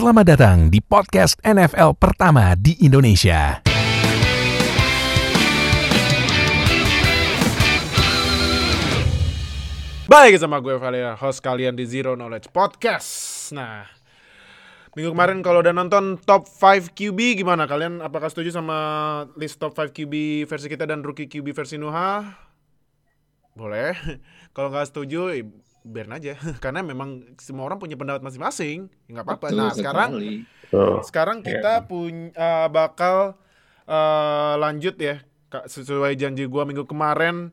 Selamat datang di podcast NFL pertama di Indonesia. Baik sama gue Valia, host kalian di Zero Knowledge Podcast. Nah, minggu kemarin kalau udah nonton top 5 QB gimana kalian? Apakah setuju sama list top 5 QB versi kita dan rookie QB versi Nuha? Boleh. kalau nggak setuju, biarin aja. Karena memang semua orang punya pendapat masing-masing. Ya nggak apa-apa. Betul Nah, sekarang sekali. sekarang kita punya bakal eh, lanjut ya Kak, sesuai janji gua minggu kemarin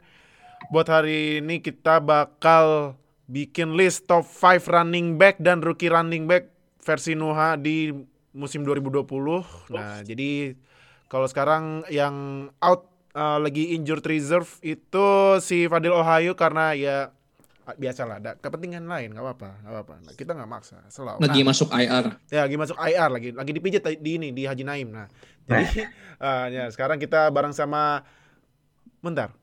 buat hari ini kita bakal bikin list top 5 running back dan rookie running back versi Nuha di musim 2020. Nah, jadi kalau sekarang yang out eh, lagi injured reserve itu si Fadil Ohio karena ya biasalah ada kepentingan lain nggak apa-apa nggak apa-apa Nah, kita nggak maksa selalu Lagi masuk IR. Ya lagi masuk IR lagi, lagi dipijit di ini di Haji Naim. Nah, jadi eh, ya sekarang kita bareng sama bentar.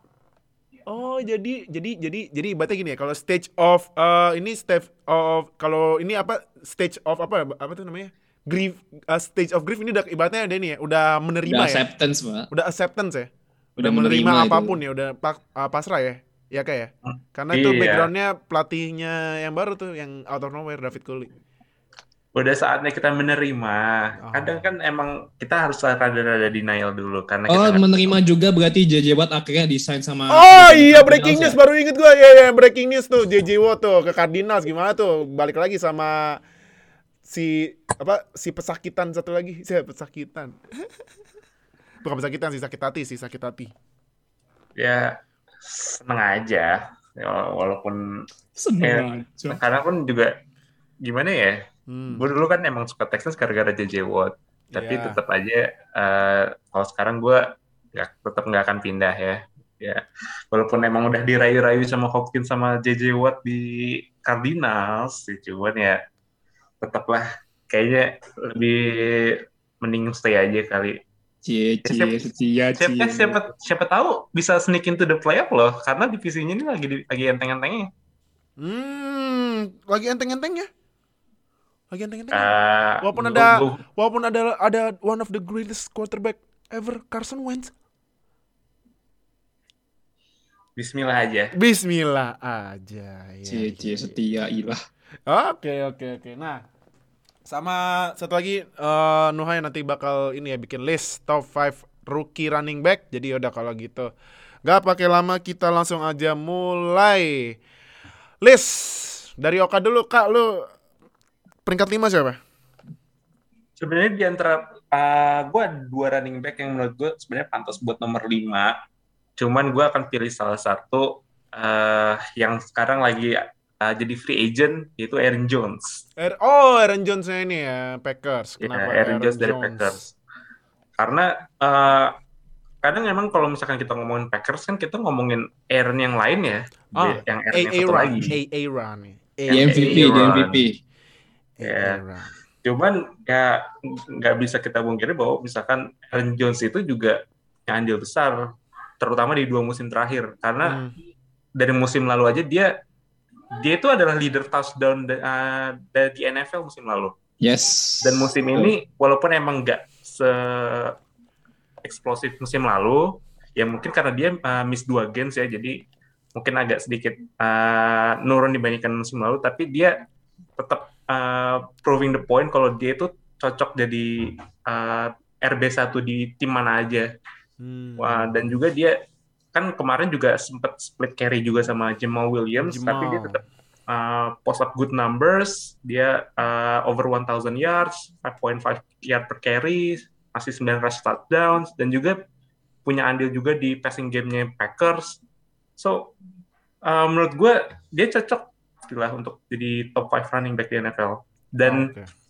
Oh, jadi jadi jadi jadi ibaratnya gini ya, kalau stage of eh, ini stage of kalau ini apa stage of apa apa tuh namanya? Grief eh, stage of grief ini udah ibaratnya ada ini ya, udah menerima Udah ya. acceptance, Pak. Udah acceptance ya. Udah, Udah menerima, menerima itu. apa pun ya, udah pak- eh, pasrah ya. Ya kayak ya. Karena itu Iya. backgroundnya pelatihnya yang baru tuh yang out of nowhere David Cooley. udah saatnya kita menerima. Oh. Kadang kan emang kita harus rada-rada denial dulu karena Oh, kita menerima juga berarti JJ Watt akhirnya desain sama Oh iya breaking ya? news baru inget gua ya ya breaking news tuh JJ Watt tuh ke Cardinals gimana tuh balik lagi sama si apa si pesakitan satu lagi si pesakitan bukan pesakitan sih sakit hati sih sakit hati ya seneng aja. Ya, walaupun Seneng Eh, aja. karena pun juga gimana ya? hmm. Gue dulu kan emang suka Texans gara-gara JJ Watt. Tapi Iya. tetap aja eh, kalau sekarang gue nggak tetap nggak akan pindah ya. Ya, walaupun emang udah dirayu-rayu sama Hopkins sama JJ Watt di Cardinals, ya cuman ya tetaplah kayaknya lebih mending stay aja kali. Cie, cie, Siapa- setia, Siapa cie. siapa siapa tahu bisa sneak into the playoff loh, karena divisinya ini lagi lagi enteng-entengnya. Hmm, lagi enteng-entengnya lagi enteng-entengnya Eh, Walaupun ada- gua- walaupun ada ada one of the greatest quarterback ever Carson Wentz Bismillah aja. Bismillah aja ya, Cie, cie, setia, ilah. Oke oke oke. Nah, sama satu lagi eh Nuhai nanti bakal ini ya bikin list top 5 rookie running back. Jadi udah kalau gitu. Gak pakai lama kita langsung aja mulai. List dari Oka dulu Kak, lu peringkat 5 siapa? Sebenarnya di antara uh, gue dua running back yang menurut gue sebenarnya pantas buat nomor 5. Cuman gue akan pilih salah satu uh, yang sekarang lagi uh, jadi free agent yaitu Aaron Jones. Er- oh, Aaron Jones ini ya, Packers. Ya, Kenapa Aaron Jones dari Packers. Karena uh, kadang emang kalau misalkan kita ngomongin Packers kan kita ngomongin Aaron yang lain ya, Ah, yang Aaron yang satu lagi. A Yang MVP, Aaron. MVP. Ya. Aaron. Cuman ya nggak bisa kita pungkiri bahwa misalkan Aaron Jones itu juga punya andil besar, terutama di dua musim terakhir. Karena Hmm. dari musim lalu aja dia dia itu adalah leader touchdown uh, dari di NFL musim lalu. Yes. Dan musim ini walaupun emang nggak se eksplosif musim lalu, ya mungkin karena dia uh, miss dua games ya, jadi mungkin agak sedikit uh, nurun dibandingkan musim lalu, tapi dia tetap uh, proving the point kalau dia itu cocok jadi uh, RB1 di tim mana aja. Hmm. Wah, dan juga dia kan kemarin juga sempat split carry juga sama Jamal Williams, Jamal. tapi dia tetap uh, post up good numbers. Dia uh, over 1000 yards, 5.5 yard per carry, masih 9 rush touchdowns, dan juga punya andil juga di passing game-nya Packers. So, uh, menurut gue dia cocok lah untuk jadi top 5 running back di NFL. Dan Oke.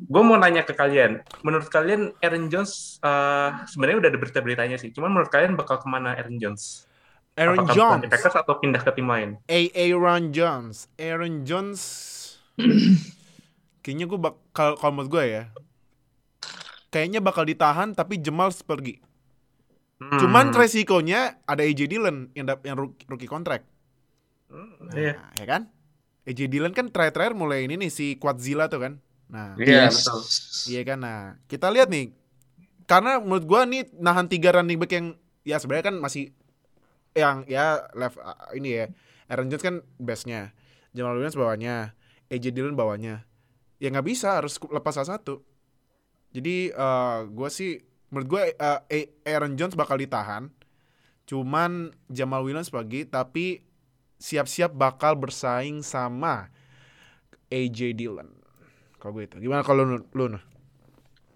Gue mau nanya ke kalian, menurut kalian Aaron Jones uh, sebenarnya udah ada berita-beritanya sih, cuman menurut kalian bakal ke mana Aaron Jones? Aaron Apakah Jones. Packers atau pindah ke tim lain? A Aaron Jones. Aaron Jones. Kayaknya gue bakal kalau menurut gue ya. Kayaknya bakal ditahan tapi Jamal pergi. Hmm, Cuman resikonya ada AJ Dillon yang yang rookie, contract. hmm, Nah, iya. ya kan? AJ Dillon kan terakhir-terakhir mulai ini nih si Quadzilla tuh kan. Nah, Iya, Yes. betul. iya kan. Nah, kita lihat nih. Karena menurut gua nih nahan tiga running back yang ya sebenarnya kan masih yang ya left uh, ini ya. Aaron Jones kan bestnya. Jamal Williams bawahnya. AJ Dillon bawahnya. Ya nggak bisa harus lepas salah satu. Jadi eh gua sih menurut gua eh, A- Aaron Jones bakal ditahan. Cuman Jamal Williams bagi tapi siap-siap bakal bersaing sama AJ Dillon. Kalau gue itu. Gimana kalau lu, lu Nuh?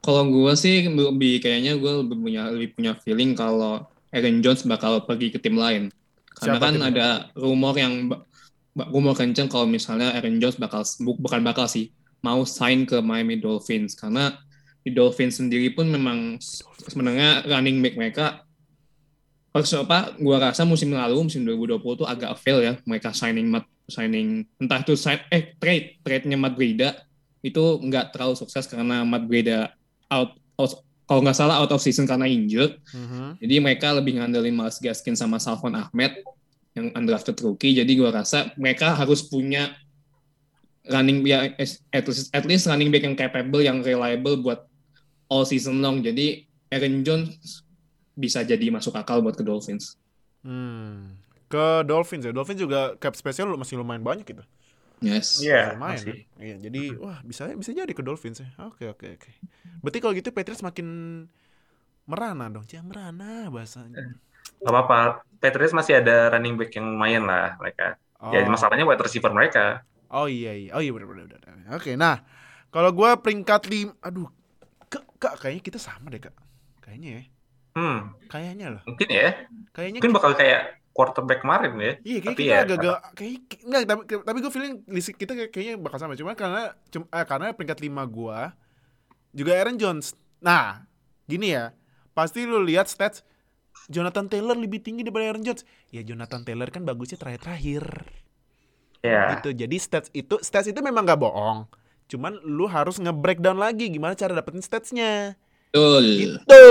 Kalau gue sih lebih kayaknya gue lebih punya lebih punya feeling kalau Aaron Jones bakal pergi ke tim lain. Karena Siapa kan timnya? ada rumor yang rumor kenceng kalau misalnya Aaron Jones bakal bu- bukan bakal sih mau sign ke Miami Dolphins karena di Dolphins sendiri pun memang sebenarnya running back mereka apa gua rasa musim lalu musim 2020 tuh agak fail ya mereka signing Matt signing entah itu sign eh trade trade-nya Matt Breida itu nggak terlalu sukses karena Matt Breida out, out kalau nggak salah out of season karena injured jadi mereka lebih ngandelin Miles Gaskin sama Salvon Ahmed yang undrafted rookie. Jadi gua rasa mereka harus punya running ya at least, at least running back yang capable, yang reliable buat all season long. Jadi Aaron Jones bisa jadi masuk akal buat ke Dolphins. Hmm. Ke Dolphins ya. Dolphins juga cap spesial lu- masih lumayan banyak gitu. Yes. Iya, lumayan. masih. kan? Iya, jadi wah bisa bisa jadi ke Dolphins ya. Oke, oke, oke. Berarti kalau gitu Patriots makin merana dong. Jangan merana bahasanya. Gak apa-apa. Patriots masih ada running back yang lumayan lah mereka. Ya Oh. masalahnya wide receiver mereka. Oh iya iya. Oh iya benar benar. benar. Oke, nah kalau gua peringkat lim, aduh, kak, kak kayaknya kita sama deh kak. Kayaknya ya. Hmm, Kayaknya loh. mungkin ya. Kayaknya Mungkin bakal kayak quarterback kemarin ya. Iya, kayak Tapi kita ya, agak-agak kayak enggak tapi tapi gue feeling kita kayak- kayaknya bakal sama. Cuma karena cum- eh, karena peringkat 5 gua juga Aaron Jones. Nah, gini ya. Pasti lu lihat stats Jonathan Taylor lebih tinggi daripada Aaron Jones. Ya Jonathan Taylor kan bagusnya terakhir-terakhir. Ya. Gitu. Jadi stats itu stats itu memang gak bohong. Cuman lu harus nge-breakdown lagi gimana cara dapetin statsnya. Betul. Gitu.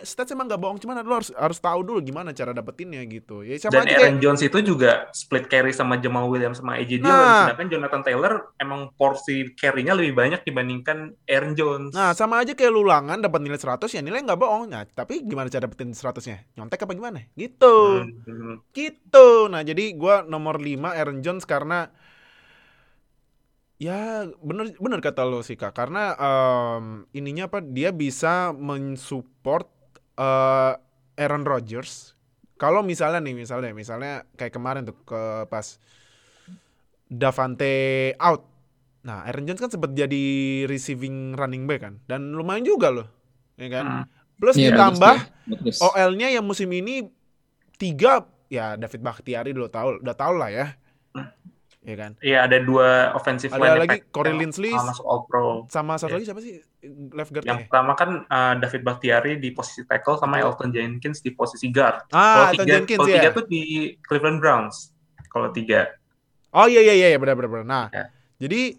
Stats emang gak bohong, cuman lu harus harus tahu dulu gimana cara dapetinnya gitu. Ya sama Dan aja kayak Aaron Jones itu juga split carry sama Jamal Williams sama AJ Dillon. Nah. Sedangkan Jonathan Taylor emang porsi carry-nya lebih banyak dibandingkan Aaron Jones. Nah, sama aja kayak lulangan dapat nilai 100 ya nilai nggak bohong. Nah, tapi gimana cara dapetin 100-nya? Nyontek apa gimana? Gitu. Hmm, hmm. Gitu. Nah, jadi gua nomor 5 Aaron Jones karena ya bener bener kata lo sih Kak. Karena em, ininya apa? Dia bisa mensupport eh, Aaron Rodgers. Kalau misalnya nih, misalnya misalnya kayak kemarin tuh ke pas Davante out. Nah, Aaron Jones kan sempat jadi receiving running back kan dan lumayan juga loh. Ya kan? Hmm. Plus Iya, ditambah. Bagus. OL-nya yang musim ini tiga ya David Bakhtiari dulu tahu udah tahu lah ya. Ya kan? Iya, ada dua offensive Ada line lagi yang Corey Linsley masuk All Pro. sama satu Iya. lagi siapa sih left guard Yang pertama kan uh, David Bakhtiari di posisi tackle sama Elton Jenkins di posisi guard. Ah, kalau Elton tiga, Jenkins kalau ya. tiga tuh di Cleveland Browns. Kalau tiga. Oh iya iya iya benar benar benar. Nah, Ya. jadi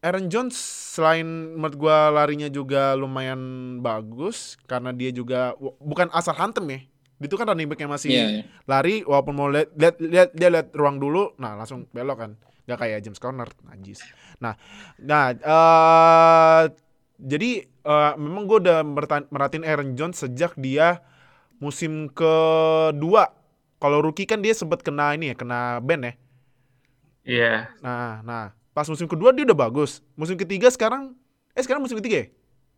Aaron Jones selain menurut gua larinya juga lumayan bagus karena dia juga bukan asal hantem ya. Itu kan running back yang masih Iya, iya. lari walaupun mau lihat lihat lihat dia lihat ruang dulu, nah langsung belok kan. Gak kayak James Conner, najis. Nah, nah eh jadi eh, memang gue udah merhatiin Aaron Jones sejak dia musim kedua. Kalau rookie kan dia sempat kena ini ya, kena ban ya. Iya. Nah, nah, pas musim kedua dia udah bagus. Musim ketiga sekarang, eh sekarang musim ketiga ya?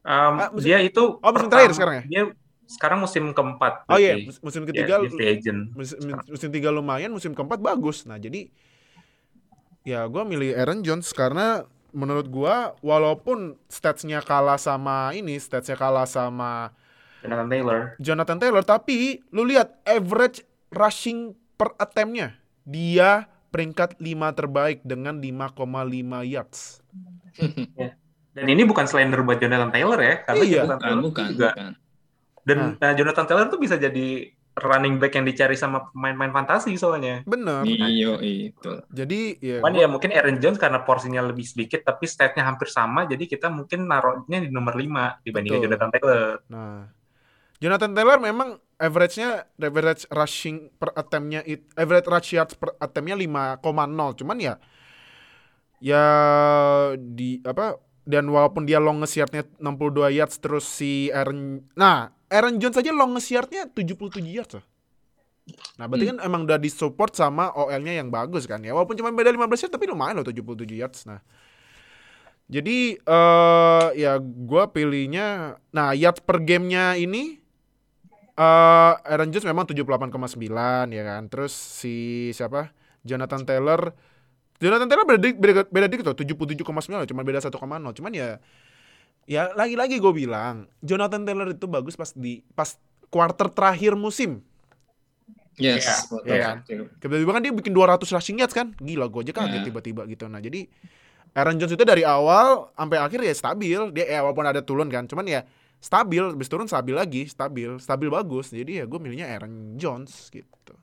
Um, Ah, musim- dia itu Oh, musim terakhir sekarang ya? Dia sekarang musim keempat. Oh iya, musim Ya, ketiga, agent. musim, musim tiga lumayan, musim keempat bagus. Nah jadi, ya gue milih Aaron Jones karena menurut gua walaupun statsnya kalah sama ini, statsnya kalah sama Jonathan Taylor. Jonathan Taylor, tapi lu lihat average rushing per attempt-nya, dia peringkat 5 terbaik dengan 5,5 yards. Dan ini bukan slender buat Jonathan Taylor ya, karena Iya. Jonathan Bukan, Taylor bukan, juga. bukan. Dan Nah. uh, Jonathan Taylor tuh bisa jadi running back yang dicari sama pemain-pemain fantasi soalnya. Bener. Iyo, itu. Jadi ya, Cuman gua- ya mungkin Aaron Jones karena porsinya lebih sedikit tapi statnya hampir sama jadi kita mungkin naruhnya di nomor 5 dibandingkan Betul. Jonathan Taylor. Nah, Jonathan Taylor memang average-nya average rushing per attempt-nya average rush yards per attempt-nya 5,0. Cuman ya ya di apa dan walaupun dia long yardnya 62 yards terus si Aaron nah Aaron Jones aja long yardnya 77 yards loh. Nah, berarti kan emang udah disupport sama OL-nya yang bagus kan ya. Walaupun cuma beda 15 yards tapi lumayan loh 77 yards. Nah. Jadi eh ya gua pilihnya nah yards per gamenya ini eh Aaron Jones memang 78,9 ya kan. Terus si siapa? Jonathan Taylor Jonathan Taylor beda beda, beda dikit tuh 77,9 cuma beda 1,0 cuman ya ya lagi-lagi gue bilang Jonathan Taylor itu bagus pas di pas quarter terakhir musim Yes. Iya, betul. iya kan? tiba-tiba kan dia bikin 200 rushing yards kan gila gue aja kaget Iya. tiba-tiba gitu nah jadi Aaron Jones itu dari awal sampai akhir ya stabil dia ya walaupun ada turun kan cuman ya stabil habis turun stabil lagi stabil stabil bagus jadi ya gue milihnya Aaron Jones gitu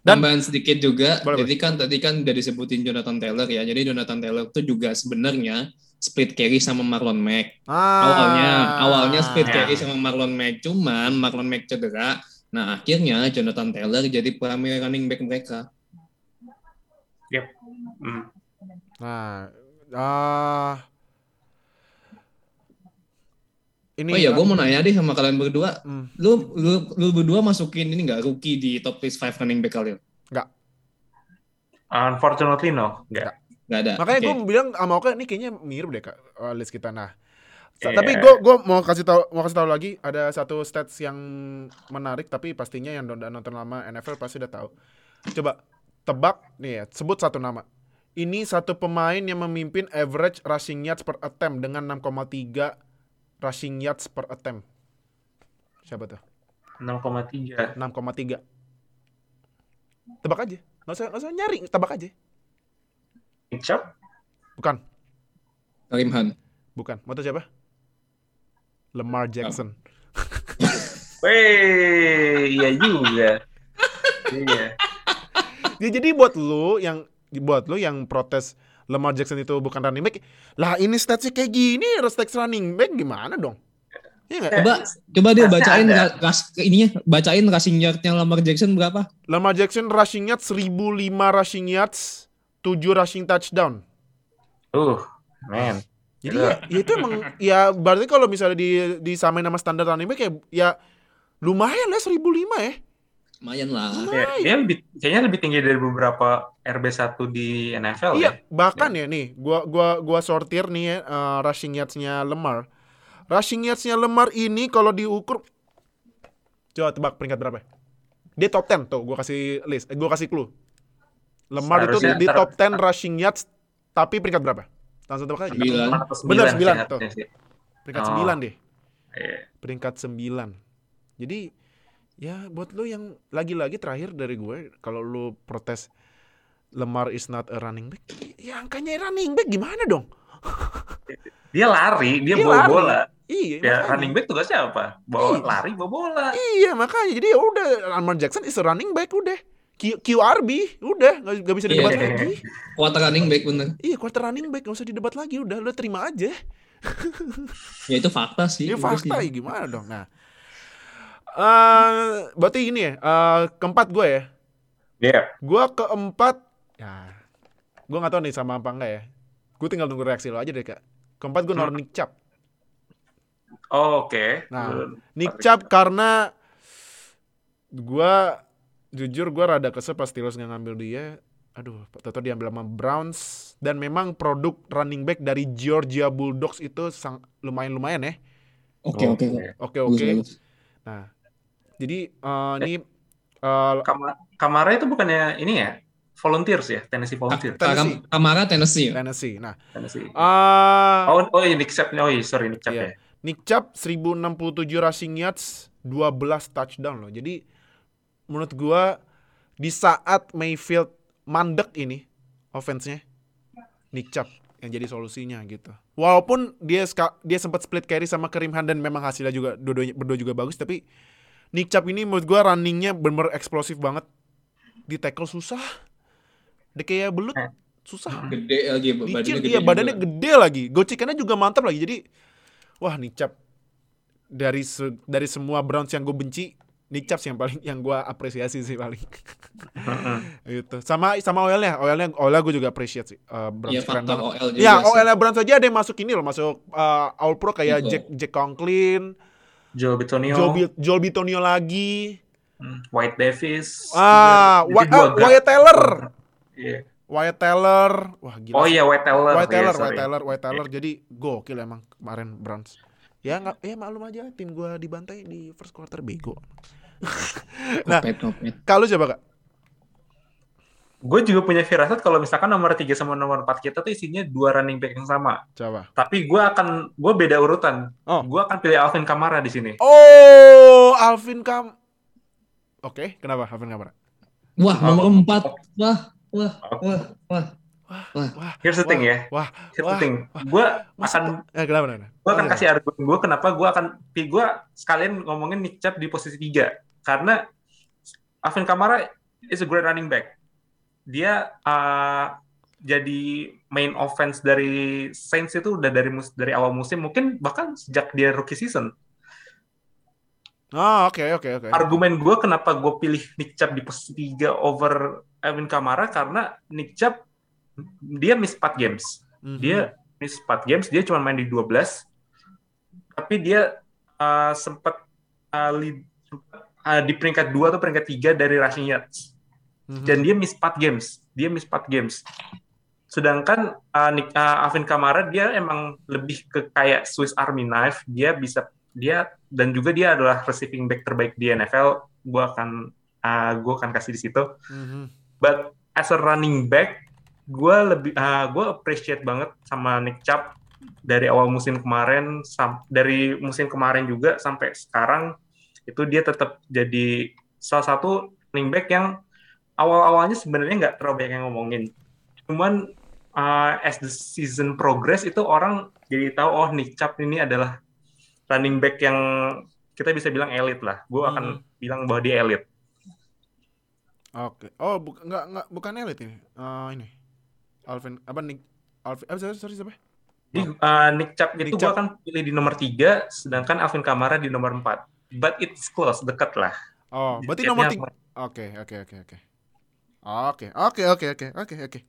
Dan- Tambahan sedikit juga, Boleh, jadi kan tadi kan udah disebutin Jonathan Taylor ya. Jadi Jonathan Taylor itu juga sebenarnya split carry sama Marlon Mack. ah, Awalnya, awalnya split Ya. carry sama Marlon Mack, cuman Marlon Mack cedera. Nah akhirnya Jonathan Taylor jadi primary running back mereka. Hmm. nah ah ini Oh iya, gue mau nanya deh sama kalian berdua. Hmm. Lu, lu, lu berdua masukin ini nggak rookie di top list 5 running back kalian? Unfortunately no, enggak. Nggak ada. Makanya Oke. gue bilang sama Oka ini kayaknya mirip deh kak uh, list kita. Nah, Iya. tapi gue gua mau kasih tahu mau kasih tahu lagi ada satu stats yang menarik tapi pastinya yang udah nonton lama NFL pasti udah tahu. Coba tebak nih ya, sebut satu nama. Ini satu pemain yang memimpin average rushing yards per attempt dengan 6,3 rushing yards per attempt. Siapa tuh? 6,3. 6,3. Tebak aja. Nggak usah, nggak usah nyari, tebak aja. Chubb? Bukan, Karim Han. bukan. Mau tahu siapa? Lamar Jackson. Weh, iya juga. iya. Ya, jadi buat lu yang buat lu yang protes Lamar Jackson itu bukan running back, lah ini statsnya kayak gini, stats running back gimana dong? Iya nggak? Coba, coba dia bacain ras, ininya, bacain rushing yardnya Lamar Jackson berapa? Lamar Jackson rushing yards 1005 rushing yards, 7 rushing touchdown. Uh, man. Jadi ya, ya itu emang ya berarti kalau misalnya di disamain sama standar running back ya, ya lumayan lah 1005 ya. Lumayan lah. Ya, dia lebih kayaknya lebih tinggi dari beberapa RB1 di NFL Iya, ya. bahkan ya nih, gua gua gua sortir nih ya eh, rushing yards-nya Lemar. Rushing yards-nya Lemar ini kalau diukur Coba tebak peringkat berapa? Dia top 10 tuh, gua kasih list, eh, gua kasih clue. Lemar itu di ter- top 10 rushing yards tapi peringkat berapa? Langsung tebak aja. Sembilan. Atau Bener, sih sembilan, harusnya tuh. sih. Peringkat Oh. 9 deh. Iya. Peringkat 9. Jadi ya buat lu yang lagi-lagi terakhir dari gue kalau lu protes Lemar is not a running back, ya angkanya running back gimana dong? Dia lari, dia, Dia bawa lari. bola. Iya, Ya, makanya. running back tugasnya apa? Bawa Iya. lari, bawa bola. Iya makanya jadi ya udah Lamar Jackson is a running back udah Q, QRB udah nggak bisa didebat Iya. lagi. Quarter running back bener. Iya quarter running back nggak usah didebat lagi udah lu terima aja. Ya itu fakta sih. Ini Udah fakta sih. ya gimana dong. Nah, eh berarti ini ya eh, keempat gue ya. Iya. Gue keempat ya gue nggak tahu nih sama apa enggak ya. Gue tinggal nunggu reaksi lo aja deh kak. Keempat gue naruh Nick Chubb. Oh, Oke. Nah, Lu- Nick Chubb karena gua jujur gua rada kesel pas Steelers nggak ngambil dia. Aduh, toto diambil sama Browns dan memang produk running back dari Georgia Bulldogs itu sang, lumayan-lumayan ya. Oke oke. Oke oke. Nah, jadi eh, ini eh, Kama- Kamara itu bukannya ini ya? Volunteers ya? Tennessee Volunteers. Tennessee. Kam- Kamara Tennessee. ya? Tennessee. Nah, Tennessee. eh, Oh, oh iya, Nick Chubb. Oh iya, sorry, Nick Chubb Iya. ya. Nick Chubb 1067 rushing yards, 12 touchdown loh. Jadi menurut gua di saat Mayfield mandek ini offense-nya Nick Chubb yang jadi solusinya gitu. Walaupun dia ska- dia sempat split carry sama Kareem Hunt dan memang hasilnya juga dua berdua juga bagus tapi Nick Chubb ini menurut gua runningnya bener eksplosif banget. Di tackle susah. Dia kayak belut susah. Gede lagi badannya Licin, gede. iya juga. badannya gede lagi. Gocikannya juga mantap lagi. Jadi wah nih Cap dari se- dari semua Browns yang gue benci Nick Chubb sih yang paling yang gua apresiasi sih paling. Gitu. Sama sama OL-nya, OL-nya OL gue juga appreciate sih. Uh, Browns Iya keren banget. OL juga Iya, sih. OL-nya Browns aja ada yang masuk ini loh, masuk uh, All Pro kayak Betul. Jack Jack Conklin, Joe Bitonio, Joel, Bi- Joel Bitonio lagi. mm, White Davis. Ah, ah, guard. Wyatt Taylor. Iya. Wyatt Taylor. Wah, gila. Oh iya White Taylor. White Iya, Taylor, sorry. White Taylor, White Taylor. Jadi gokil emang kemarin Browns. Ya nggak, ya maklum aja tim gua dibantai di first quarter bego. nah, kalau coba kak, Gue juga punya firasat kalau misalkan nomor 3 sama nomor 4 kita tuh isinya dua running back yang sama. coba. Tapi gue akan, gue beda urutan. Oh. Gue akan pilih Alvin Kamara di sini. Oh, Alvin Kam. Oke, kenapa Alvin Kamara? Wah, nomor empat. Wah, wah, wah, wah. Wah, Here's the thing ya. wah, Here's wah, the thing. Gue masa- akan, eh, kenapa, kenapa? gue akan kasih argumen gue kenapa gue akan, gue sekalian ngomongin Nick Chubb di posisi 3 karena Alvin Kamara is a great running back. Dia uh, jadi main offense dari Saints itu udah dari mus- dari awal musim mungkin bahkan sejak dia rookie season. Oh, oke, oke, oke. argumen gue kenapa gue pilih Nick Chubb di posisi 3 over Alvin Kamara karena Nick Chubb dia miss 4 games. Mhm. Dia miss 4 games, dia cuma main di 12. Tapi dia uh, sempat uh, lead- uh, di peringkat 2 atau peringkat 3 dari rushing yards. Mhm. Dan dia miss 4 games. Dia miss 4 games. Sedangkan uh, Nick, uh, Alvin Kamara dia emang lebih ke kayak Swiss Army knife. Dia bisa dia dan juga dia adalah receiving back terbaik di NFL. Gua akan uh, gua akan kasih di situ. Mhm. But as a running back, gue lebih uh, gue appreciate banget sama Nick Chubb dari awal musim kemarin sam dari musim kemarin juga sampai sekarang itu dia tetap jadi salah satu running back yang awal-awalnya sebenarnya nggak terlalu banyak yang ngomongin. Cuman uh, as the season progress itu orang jadi tahu oh Nick Chubb ini adalah running back yang kita bisa bilang elit lah. Gue akan bilang bahwa dia elit. Oke. Oh, bu enggak enggak bukan elit ini. Eh, ini. Alvin apa Nick Alvin eh, sorry, sorry siapa? Jadi uh, Nick Chubb Nick itu gue Chubb. akan pilih di nomor 3, sedangkan Alvin Kamara di nomor 4. But it's close, dekat lah. Oh, berarti nomor tiga. Oke, oke, oke, oke. Oke, oke, oke, oke, oke, oke.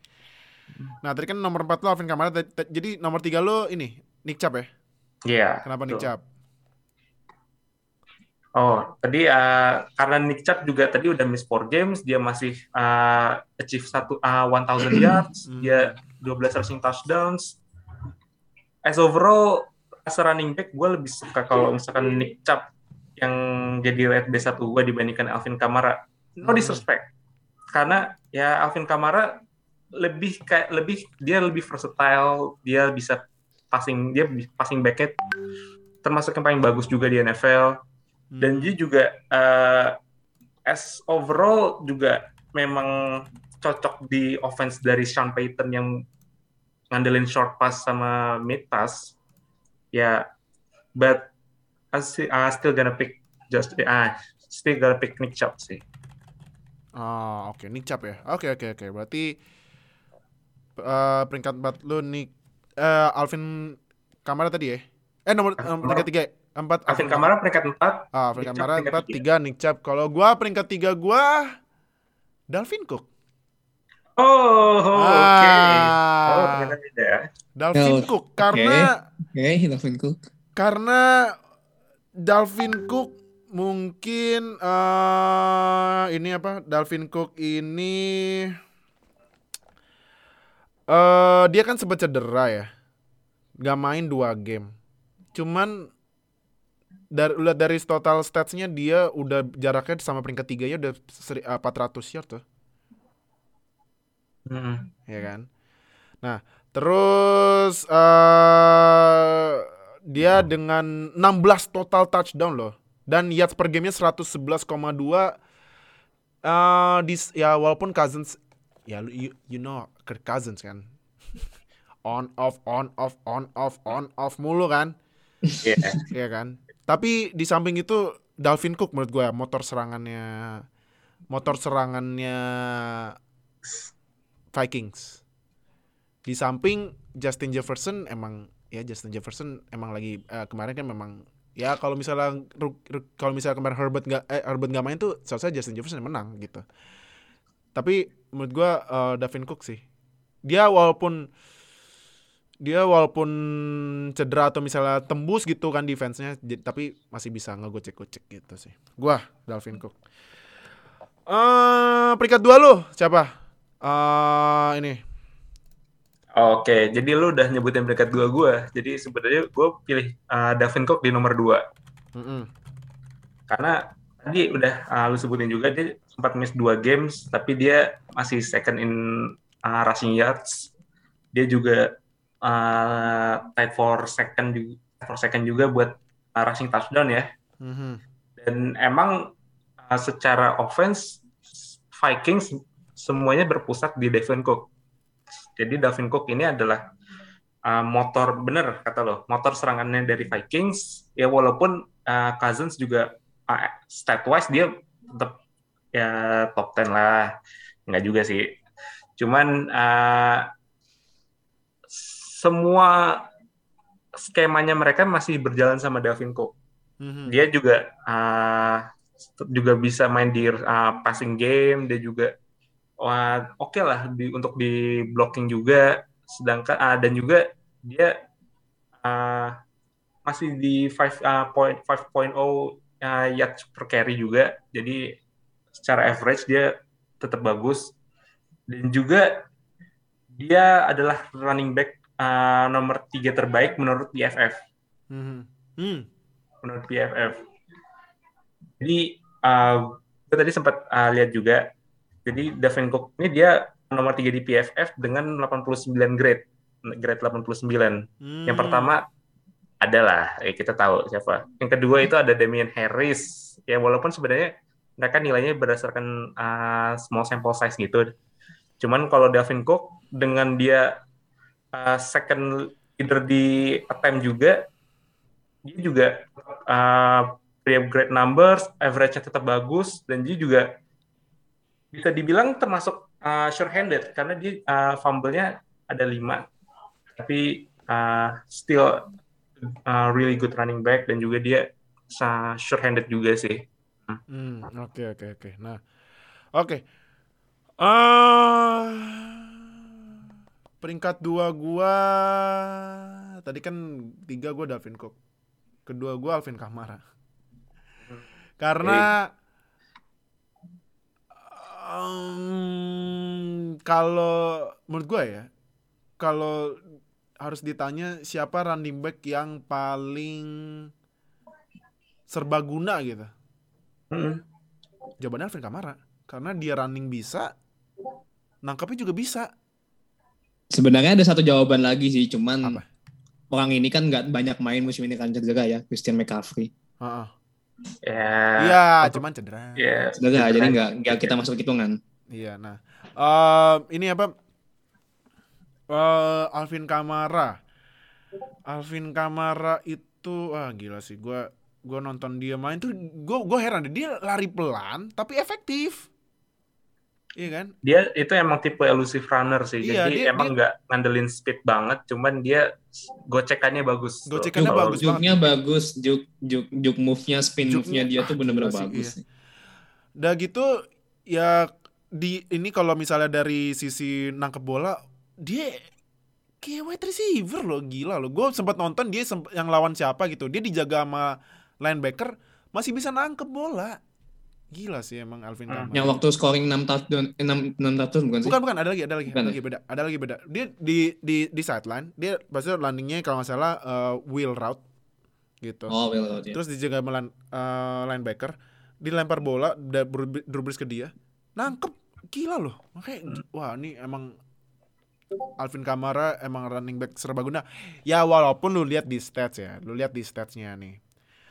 Nah, tadi kan nomor 4 lo Alvin Kamara, jadi nomor 3 lo ini Nick Chubb ya? Iya. Kenapa Nick betul. Chubb? Oh, tadi uh, karena Nick Chubb juga tadi udah miss 4 games, dia masih uh, achieve satu uh, 1000 yards, Hmm. dia 12 rushing touchdowns. As overall, as a running back, gue lebih suka kalau misalkan Nick Chubb yang jadi red base satu gue dibandingkan Alvin Kamara. No Hmm. disrespect. Karena ya Alvin Kamara lebih kayak lebih dia lebih versatile, dia bisa passing, dia passing backnya termasuk yang paling bagus juga di NFL. Dan dia juga eh, as overall juga memang cocok di offense dari Sean Payton yang ngandelin short pass sama mid pass ya but I still, I still gonna pick just ah still gonna pick Nick Chubb sih Oh, oke, Nick Chubb ya. Oke, oke, oke. Berarti eh, peringkat 4 lo Nick eh, Alvin Kamara tadi ya? Eh nomor Alvin um, Kamara. Peringkat 3 4 Alvin Kamara peringkat 4 Ah, Alvin Nick Kamara peringkat 4 tiga. 3 Nick Chubb. Kalau gua peringkat 3 gua Dalvin Cook. oh oke Ah. oh ternyata beda ya Dalvin Oh, Cook karena Oke, Dalvin Cook. karena Dalvin Cook mungkin eh ini apa? Dalvin Cook ini eh dia kan sempat cedera ya. Gak main dua game. Cuman dari lihat dari total statsnya dia udah jaraknya sama peringkat tiga ya udah seri- eh, 400 yard tuh. Mm-mm. ya kan. Nah, terus eh dia dengan 16 total touchdown loh dan yards per gamenya 111,2 eh di ya walaupun Cousins ya lu- you, you know Kirk Cousins kan. on off on off on off on off mulu kan. Iya. Iya kan. Tapi di samping itu Dalvin Cook menurut gue motor serangannya motor serangannya Vikings. Di samping Justin Jefferson emang ya Justin Jefferson emang lagi eh, kemarin kan memang Ya kalau misalnya kalau misalnya kemarin Herbert nggak eh, Herbert nggak main tuh seharusnya Justin Jefferson yang menang gitu. Tapi menurut gua eh, Davin Cook sih. Dia walaupun dia walaupun cedera atau misalnya tembus gitu kan defense-nya tapi masih bisa ngegocek-gocek gitu sih. Gua Dalvin Cook. Eh peringkat dua lu siapa? Eh ini. Oke, jadi lu udah nyebutin peringkat dua gue. Jadi sebenarnya gue pilih uh, Davin Cook di nomor dua. Mm-mm. Karena tadi udah uh, lu sebutin juga dia sempat miss dua games, tapi dia masih second in uh, rushing yards. Dia juga uh, tied for second juga, for second juga buat uh, rushing touchdown ya. Mhm. Dan emang uh, secara offense Vikings semuanya berpusat di Davin Cook. Jadi Davin Cook ini adalah uh, motor bener kata lo, motor serangannya dari Vikings. Ya walaupun uh, Cousins juga uh, stat wise dia tetap ya top 10 lah. Enggak juga sih. Cuman uh, semua skemanya mereka masih berjalan sama Davin Cook. Mhm. dia juga uh, juga bisa main di uh, passing game dia juga wah, oke lah di, untuk di blocking juga. Sedangkan uh, dan juga dia uh, masih di 5 uh, point 5.0 uh, yards per carry juga. Jadi secara average dia tetap bagus. Dan juga dia adalah running back uh, nomor tiga terbaik menurut PFF Mhm. Hmm. menurut PFF. Jadi uh, gue tadi sempat uh, lihat juga. Jadi Davin Cook ini dia nomor 3 di PFF dengan 89 grade. Grade 89. Hmm. Yang pertama adalah eh, kita tahu siapa. Yang kedua itu ada Damian Harris. Ya walaupun sebenarnya mereka nilainya berdasarkan uh, small sample size gitu. Cuman kalau Davin Cook dengan dia uh, second leader di attempt juga, dia juga uh, great numbers, average-nya tetap bagus, dan dia juga bisa dibilang termasuk uh, sure-handed karena dia uh, fumble-nya ada lima, tapi uh, still uh, really good running back dan juga dia uh, sure-handed juga sih. Hmm, oke oke oke. Nah, oke. Ah, peringkat dua gua tadi kan tiga gua Dalvin Cook, kedua gua Alvin Kamara. Karena em, kalau menurut gua ya, kalau harus ditanya siapa running back yang paling serbaguna gitu? Mm. jawabannya Alvin Kamara. Karena dia running bisa nangkapnya juga bisa Sebenarnya ada satu jawaban lagi sih, cuman Apa? orang ini kan nggak banyak main musim ini kan cedera ya, Christian McCaffrey. Heeh. Ya, iya cuman cedera ya, Cedera, jadi nggak nggak kita masuk hitungan. iya nah Em, ini apa Eh, Alvin Kamara Alvin Kamara itu wah gila sih gua gua nonton dia main tuh gua gua heran deh dia lari pelan tapi efektif iya kan dia itu emang tipe elusive runner sih. Iya, Jadi dia- emang nggak ngandelin speed banget, cuman dia gocekannya bagus. tuh. Gocekannya Kalau- bagus Juk-nya bagus, juk juk juk move-nya, spin move-nya dia tuh bener-bener sih, bagus. iya. Udah gitu ya di ini kalau misalnya dari sisi nangkep bola dia kayak wide receiver loh gila loh. Gue sempat nonton dia semp- yang lawan siapa gitu. Dia dijaga sama linebacker masih bisa nangkep bola. Gila sih emang Alvin Hmm. Kamara. Yang waktu scoring 6 touchdown, eh, 6, 6 touchdown bukan sih? Bukan bukan ada lagi ada lagi Bukan ada ya? lagi beda ada lagi beda. Dia di di di sideline dia pasti landingnya kalau nggak salah eh, wheel route gitu. Oh, well, well, yeah. Terus dijaga sama line- eh, linebacker, dilempar bola da- Drew Drew Brees ke dia, nangkep gila loh. Makanya wah ini emang Alvin Kamara emang running back serbaguna. Ya walaupun lu lihat di stats ya, lu lihat di statsnya nih.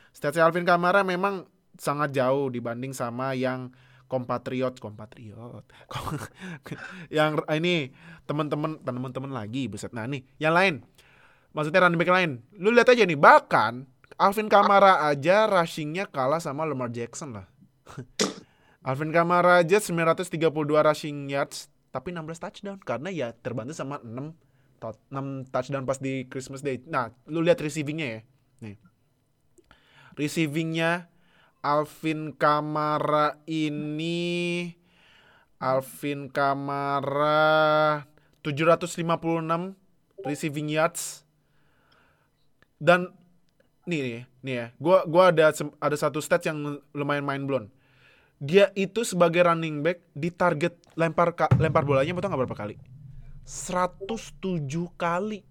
Statsnya Alvin Kamara memang sangat jauh dibanding sama yang kompatriot kompatriot yang ini teman-teman teman-teman lagi buset nah nih yang lain maksudnya running back lain lu lihat aja nih bahkan Alvin Kamara aja rushingnya kalah sama Lamar Jackson lah Alvin Kamara aja 932 rushing yards tapi 16 touchdown karena ya terbantu sama 6 to- 6 touchdown pas di Christmas Day. Nah, lu lihat receivingnya ya. Nih. Receivingnya Alvin Kamara ini Alvin Kamara 756 receiving yards. Dan nih nih nih ya gua gua ada ada satu stats yang lumayan mind blown. Dia itu sebagai running back di target lempar ka- lempar bolanya betul nggak berapa kali? 107 kali.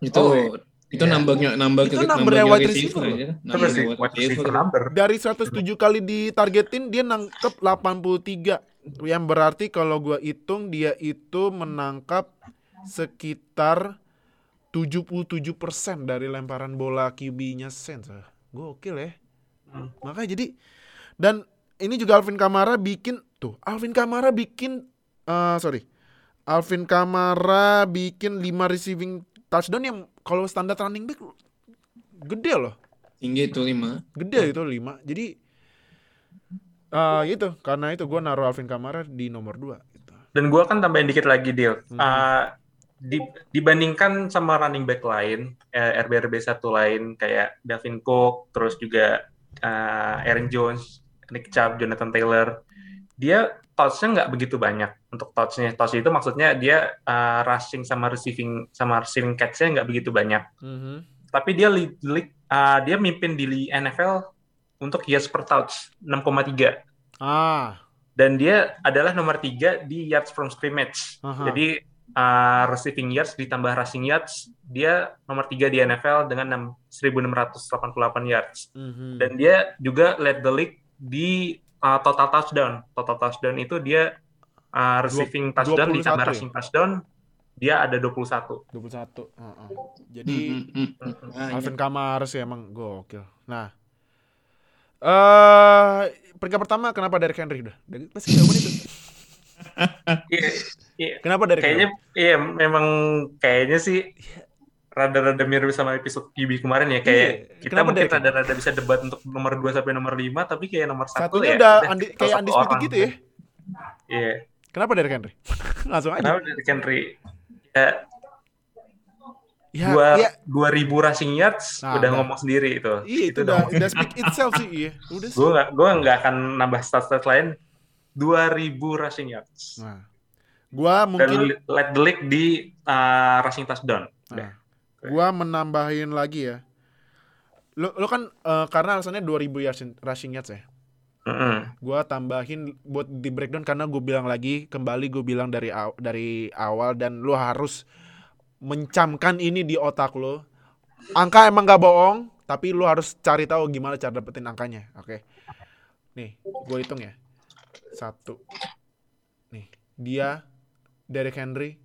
Itu Oh. Itu Iya. numbernya number Itu numbernya numbernya wide receiver receiver. sih wide wide receiver receiver. number. dari 107 kali ditargetin dia nangkep 83 yang berarti kalau gua hitung dia itu menangkap sekitar 77% dari lemparan bola QB-nya Saints. Ah, Gokil ya. Hmm. Makanya jadi dan ini juga Alvin Kamara bikin tuh Alvin Kamara bikin eh sorry Alvin Kamara bikin 5 receiving touchdown yang kalau standar running back gede loh Tinggi itu lima. gede itu 5 jadi eh itu karena itu gue naruh Alvin Kamara di nomor 2 gitu. Dan gua kan tambahin dikit lagi deal. Mhm. Uh, di- dibandingkan sama running back lain, eh, RB-RB satu lain kayak Dalvin Cook, terus juga uh, Aaron Jones, Nick Chubb, Jonathan Taylor, dia touch-nya nggak begitu banyak untuk touch-nya. Touch itu maksudnya dia uh, rushing sama receiving sama receiving catch-nya nggak begitu banyak. Mhm. Tapi dia lead, lead- uh, dia mimpin di NFL untuk yards per touch 6,3 ah dan dia adalah nomor tiga di yards from scrimmage. Aha. Jadi uh, receiving yards ditambah rushing yards, dia nomor tiga di NFL dengan 6 1688 yards. Mhm. Dan dia juga led the league di uh, total touchdown. Total touchdown itu dia uh, receiving touchdown 21 ditambah rushing touchdown, dia ada 21. 21 Heeh. jadi Hmm, hmm, hmm, hmm. Ah, Alvin Kamara sih emang gokil nah eh peringkat pertama kenapa Derrick Henry udah dari jawaban itu Iya, iya. kenapa Derrick Kayaknya iya memang kayaknya sih rada-rada mirip sama episode QB kemarin ya kayak Iya, kita kenapa mungkin rada-rada bisa debat untuk nomor 2 sampai nomor 5 tapi kayak nomor satu satunya ya udah udah andi, kayak undisputed orang. gitu ya Iya. Kenapa Derrick Henry langsung aja Kenapa Derrick Henry ya, ya, dua ya dua ribu rushing yards Nah, udah udah. ngomong sendiri itu. iya itu udah udah speak itself sih iya udah sih Gue nggak gue nggak akan nambah stat-stat lain. 2000 rushing yards. nah gua Dan mungkin led the league di uh, rushing touchdown. Nah, gua menambahin lagi ya. Lo, lo kan eh, karena alasannya 2000 yards rushing yards ya. Mm-mm. Gua tambahin buat di breakdown karena gue bilang lagi kembali gue bilang dari aw- dari awal dan lo harus mencamkan ini di otak lo. Angka emang gak bohong, tapi lo harus cari tahu gimana cara dapetin angkanya. Oke. Nih, gue hitung ya. Satu. Nih, dia Derrick Henry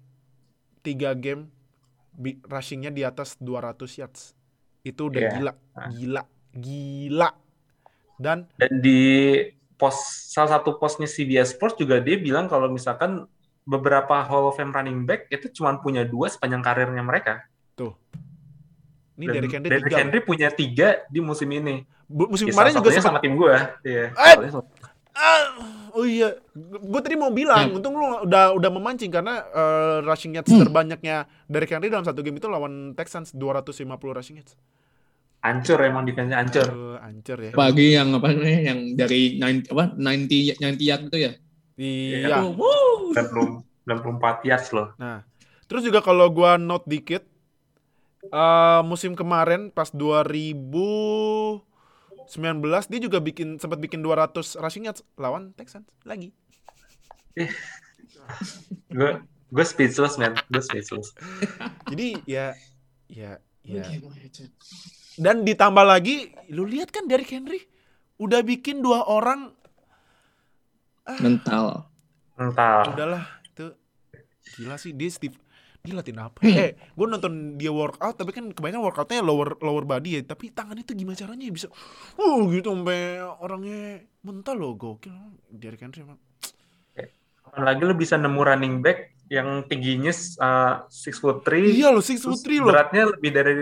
3 game bi- rushingnya di atas 200 yards. Itu udah Iya. gila, gila, gila. Dan Dan di pos salah satu posnya CBS Sports juga dia bilang kalau misalkan beberapa Hall of Fame running back itu cuma punya dua sepanjang karirnya mereka. ini Dan Derrick Henry Derrick. Henry punya tiga di musim ini. Bu- Musim Ya, kemarin juga sempat sama tim gue. Iya. Eh! Soalnya sama- Ah, oh iya, gue tadi mau bilang, Hmm. untung lu udah udah memancing karena eh, rushing yards terbanyaknya Derrick Henry dalam satu game itu lawan Texans 250 rushing yards. Hancur emang defense-nya hancur. Aduh, hancur ya. Apalagi yang apa namanya yang dari 90 apa 90 90 yard itu ya. Iya. Aduh, wuh. 90 94 yards loh. Nah, terus juga kalau gua note dikit, eh musim kemarin pas 2019 dia juga bikin sempat bikin 200 rushing yards lawan Texans lagi. Gue gue speechless man, gue speechless. Jadi ya ya ya. Dan ditambah lagi, lu lihat kan Derrick Henry udah bikin dua orang, Mental. Mental. udahlah itu gila sih dia Steve dia latihan apa? Eh, gue nonton dia workout tapi kan kebanyakan workoutnya lower lower body ya, tapi tangan itu gimana caranya bisa, uh gitu sampai orangnya mental loh gokil Derrick Henry emang. Apalagi lu bisa nemu running back yang tingginya uh, 6 foot 3. Iya loh, six foot three loh. beratnya lebih dari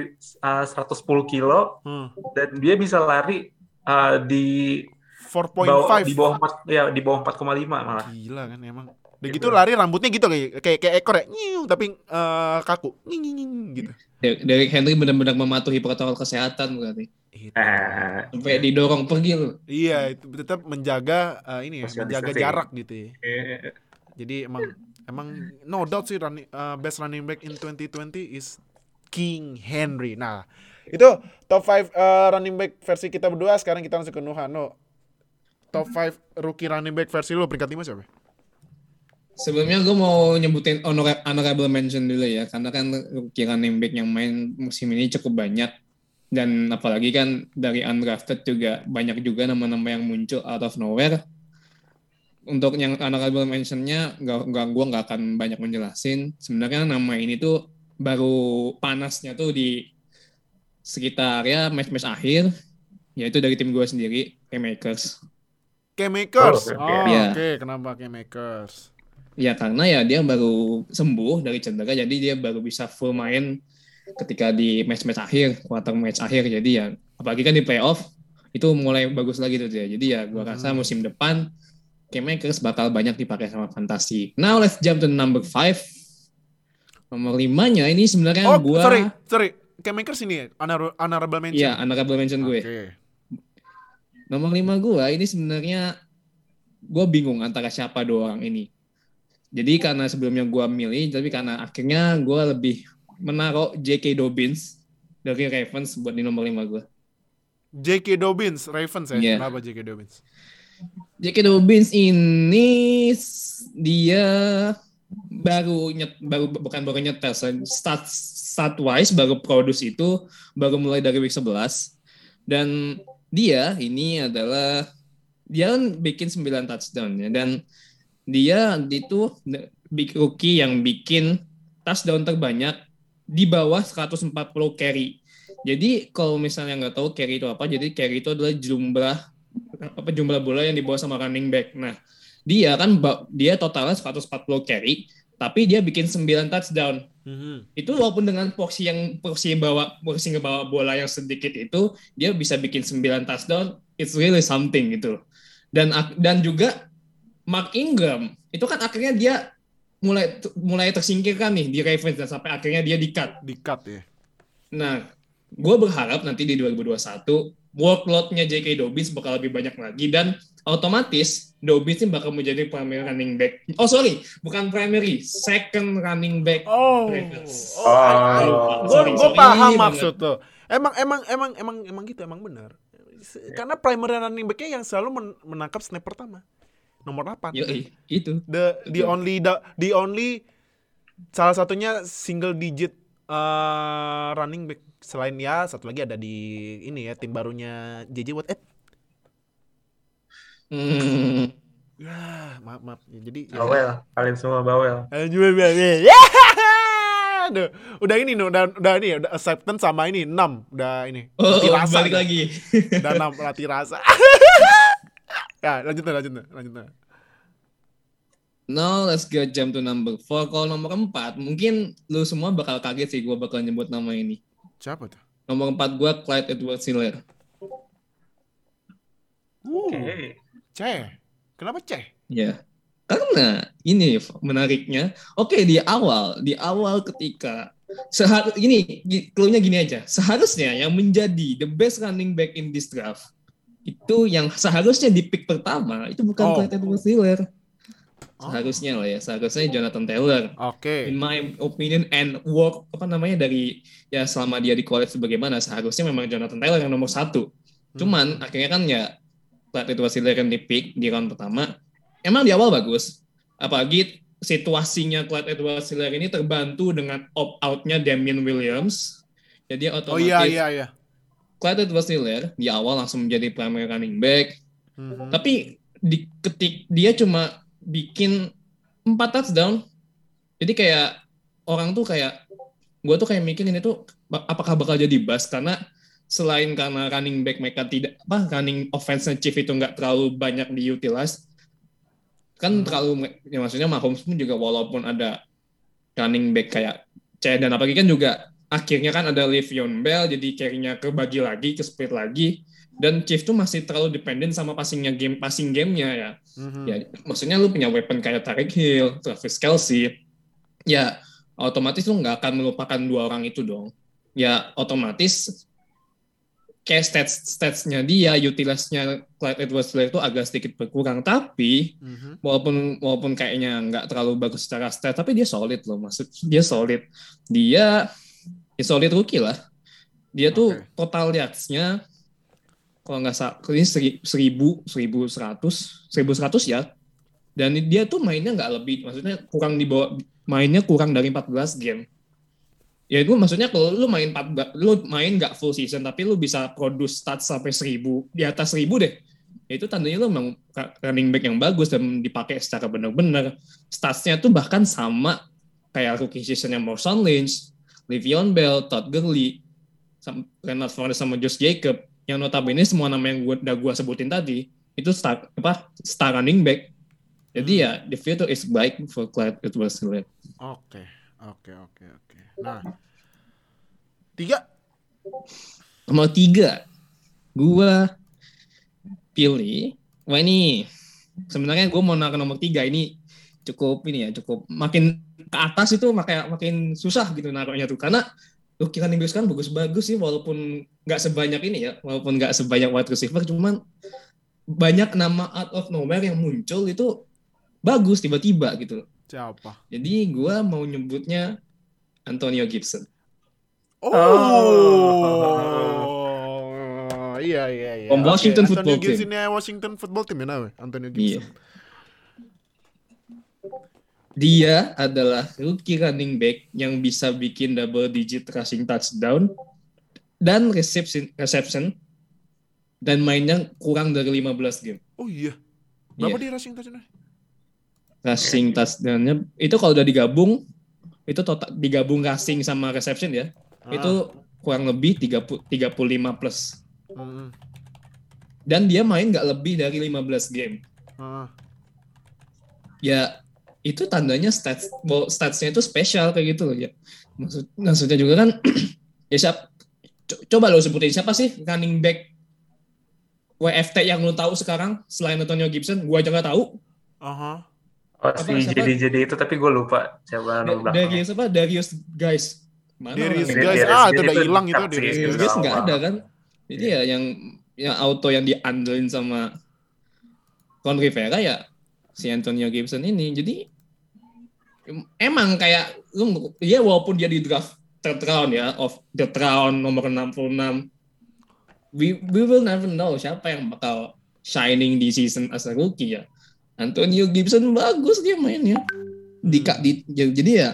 uh, 110 kilo Hmm, dan dia bisa lari uh, di bawah 4.5 di bawah 4 ya di bawah 4,5 malah. Gila kan emang. Udah Gitu. gitu lari rambutnya gitu kayak kayak, kayak ekor ya, nyiu, tapi eh, kaku, Nying, nying, nying, gitu. Derrick Henry benar-benar mematuhi protokol kesehatan berarti. Eh, Sampai didorong pergi loh. Iya, itu tetap menjaga eh, ini ya, menjaga jarak gitu ya. eh, Jadi emang emang no doubt sih running, uh, best running back in 2020 is King Henry. Nah, itu top 5 running back versi kita berdua. Sekarang kita langsung ke Nuhano. Top 5 rookie running back versi lu peringkat 5 siapa? Sebelumnya gue mau nyebutin honora- honorable mention dulu ya, karena kan rookie running back yang main musim ini cukup banyak. Dan apalagi kan dari undrafted juga banyak juga nama-nama yang muncul out of nowhere. Untuk yang honorable mentionnya, nggak, nggak, gue nggak akan banyak menjelasin. Sebenarnya nama ini tuh baru panasnya tuh di sekitar ya match-match akhir, yaitu dari tim gue sendiri, Makers. K-Makers. Oh, Oh, oke. oke. Iya. Kenapa K-Makers? Ya karena ya dia baru sembuh dari cedera, jadi dia baru bisa full main ketika di match-match akhir, quarter match akhir. Jadi ya apalagi kan di playoff itu mulai bagus lagi tuh dia. Jadi ya gua rasa Hmm. musim depan K-Makers bakal banyak dipakai sama Fantasi. Now let's jump to number five. Nomor limanya ini sebenarnya Oh, gua sorry, sorry. K-Makers ini ya? Honor- honorable mention. Iya, honorable mention gue. Oke. Nomor lima gua ini sebenarnya gue bingung antara siapa dua orang ini. Jadi karena sebelumnya gua milih, tapi karena akhirnya gua lebih menaruh J.K. Dobbins dari Ravens buat di nomor lima gua. J.K. Dobbins, Ravens ya? Iya. Kenapa J.K. Dobbins? J.K. Dobbins ini dia baru nyet, baru bukan baru nyetel stat stat wise baru produce itu baru mulai dari week 11 dan dia ini adalah dia kan bikin 9 touchdown ya dan dia itu big rookie yang bikin touchdown terbanyak di bawah 140 carry. Jadi kalau misalnya nggak tahu carry itu apa, jadi carry itu adalah jumlah apa jumlah bola yang dibawa sama running back. Nah, dia kan dia totalnya 140 carry, tapi dia bikin 9 touchdown. Mhm. Itu walaupun dengan porsi yang porsi bawa porsi ngebawa bola yang sedikit itu, dia bisa bikin 9 touchdown. It's really something gitu. Dan dan juga Mark Ingram itu kan akhirnya dia mulai mulai tersingkirkan nih di Ravens dan sampai akhirnya dia di-cut. Di-cut ya. Nah, gue berharap nanti di 2021 workload-nya J.K. Dobbins bakal lebih banyak lagi dan otomatis Dobbins ini bakal menjadi primary running back. Oh sorry, bukan primary, second running back. Oh. Ravens. Oh, Oh. Gue gue paham maksud tuh. Emang emang emang emang emang gitu emang benar. Se- Karena primary running back-nya yang selalu men- menangkap snap pertama. Nomor 8. Yoi, itu. The the only the, the only salah satunya single digit uh, running back selain ya satu lagi ada di ini ya tim barunya JJ Watt. Eh, Hmm. ya maaf maaf. Ya, jadi ya. bawel, kalian semua bawel. Aduh, Aduh, udah ini nih, udah udah ini udah acceptance sama ini 6 udah ini. Oh, oh, rasa balik udah. lagi. Udah 6 latih rasa. ya, lanjut lanjut lanjut. Now let's go jump to number four. Kalau nomor empat, mungkin lu semua bakal kaget sih gue bakal nyebut nama ini. Siapa tuh? Nomor empat gue Clyde Edwards Hiller. Uh, Oke. C. Kenapa C? Ya, karena ini menariknya. Oke di awal, di awal ketika seharus ini clue-nya gini aja. Seharusnya yang menjadi the best running back in this draft itu yang seharusnya di pick pertama itu bukan Oh. Clyde Edwards Hiller. Oh. Seharusnya lah ya, seharusnya Jonathan Taylor. Oke. In my opinion and work apa namanya dari ya selama dia di college bagaimana seharusnya memang Jonathan Taylor yang nomor satu. Cuman akhirnya kan ya Clyde Edwards Hiller yang di pick di round pertama emang di awal bagus. Apalagi situasinya Clyde Edwards Hiller ini terbantu dengan opt outnya Damian Williams. Jadi Oh otomatis iya iya iya. Clyde Edwards Hiller di awal langsung menjadi primary running back. Mhm. Tapi di ketik dia cuma bikin empat touchdown. Jadi kayak orang tuh kayak gue tuh kayak mikirin itu ba- apakah bakal jadi bust karena selain karena running back mereka tidak apa running offense Chief itu nggak terlalu banyak diutilize kan terlalu ya maksudnya Mahomes pun juga walaupun ada running back kayak C dan apalagi kan juga akhirnya kan ada Le'Veon Bell jadi carry-nya kebagi lagi, ke split lagi. Dan Chiefs tuh masih terlalu dependent sama passingnya game passing gamenya ya. Mhm. Ya, maksudnya lu punya weapon kayak Tarek Hill, Travis Kelsey, ya otomatis lu nggak akan melupakan dua orang itu dong. Ya otomatis kayak stats statsnya dia, utilitasnya Clyde edwards itu agak sedikit berkurang. Tapi Mhm. walaupun walaupun kayaknya nggak terlalu bagus secara stat, tapi dia solid loh. Maksud dia solid. Dia ya solid rookie lah. Dia tuh Oke. total yards-nya kalau nggak salah ini seri- seribu seribu seratus seribu seratus ya. Dan dia tuh mainnya nggak lebih maksudnya kurang di bawah mainnya kurang dari 14 game. Ya itu maksudnya kalau lu main 14 lu main nggak full season tapi lu bisa produce stats sampai 1000 di atas 1000 deh. Ya itu tandanya lu memang running back yang bagus dan dipakai secara benar-benar. Statsnya tuh bahkan sama kayak rookie seasonnya Marshawn Lynch, Le'Veon Bell, Todd Gurley, Leonard Fournette sama Josh Jacob yang notabene semua nama yang gua, udah gua sebutin tadi itu star apa star running back jadi ya the future is baik for Clyde edwards helaire Oke, oke, oke, oke. Nah, tiga. nomor tiga gua pilih wah ini sebenarnya gua mau naruh nomor tiga ini cukup ini ya cukup makin ke atas itu makin makin susah gitu naruhnya tuh karena running backs kan bagus-bagus sih walaupun nggak sebanyak ini ya walaupun nggak sebanyak wide receiver cuman banyak nama out of nowhere yang muncul itu bagus tiba-tiba gitu Siapa? jadi gua mau nyebutnya Antonio Gibson Oh, iya iya iya. From Oke, Washington Antonio Football Team. Gibson ya Washington Football Team ya nawe? Antonio Iya. Dia adalah rookie running back yang bisa bikin double digit rushing touchdown dan reception, reception dan mainnya kurang dari 15 game. Oh iya. Berapa Iya. dia rushing touchdown? Rushing touchdown-nya itu kalau udah digabung itu total digabung rushing sama reception ya. Ah. Itu kurang lebih 30 35 plus. Mm, Dan dia main nggak lebih dari 15 game. ah. ya itu tandanya stats bahwa statsnya itu spesial kayak gitu loh ya. Maksud maksudnya juga kan ya siap co- coba lo sebutin siapa sih running back WFT yang lo tahu sekarang selain Antonio Gibson? Gua aja nggak tahu. Aha. Oh, Apa, si siapa? jadi-jadi itu tapi gue lupa siapa nama. Darius apa? Darius guys mana Darius guys, Darius ah guys itu udah hilang itu sih, Darius guys. nggak ada kan? Jadi ya yang yang auto yang diandelin sama Ron Rivera ya si Antonio Gibson ini. Jadi emang kayak lu ya walaupun dia di draft third round ya of the round nomor 66 we, we will never know siapa yang bakal shining di season as a rookie ya. Antonio Gibson bagus dia mainnya. Di, di jadi ya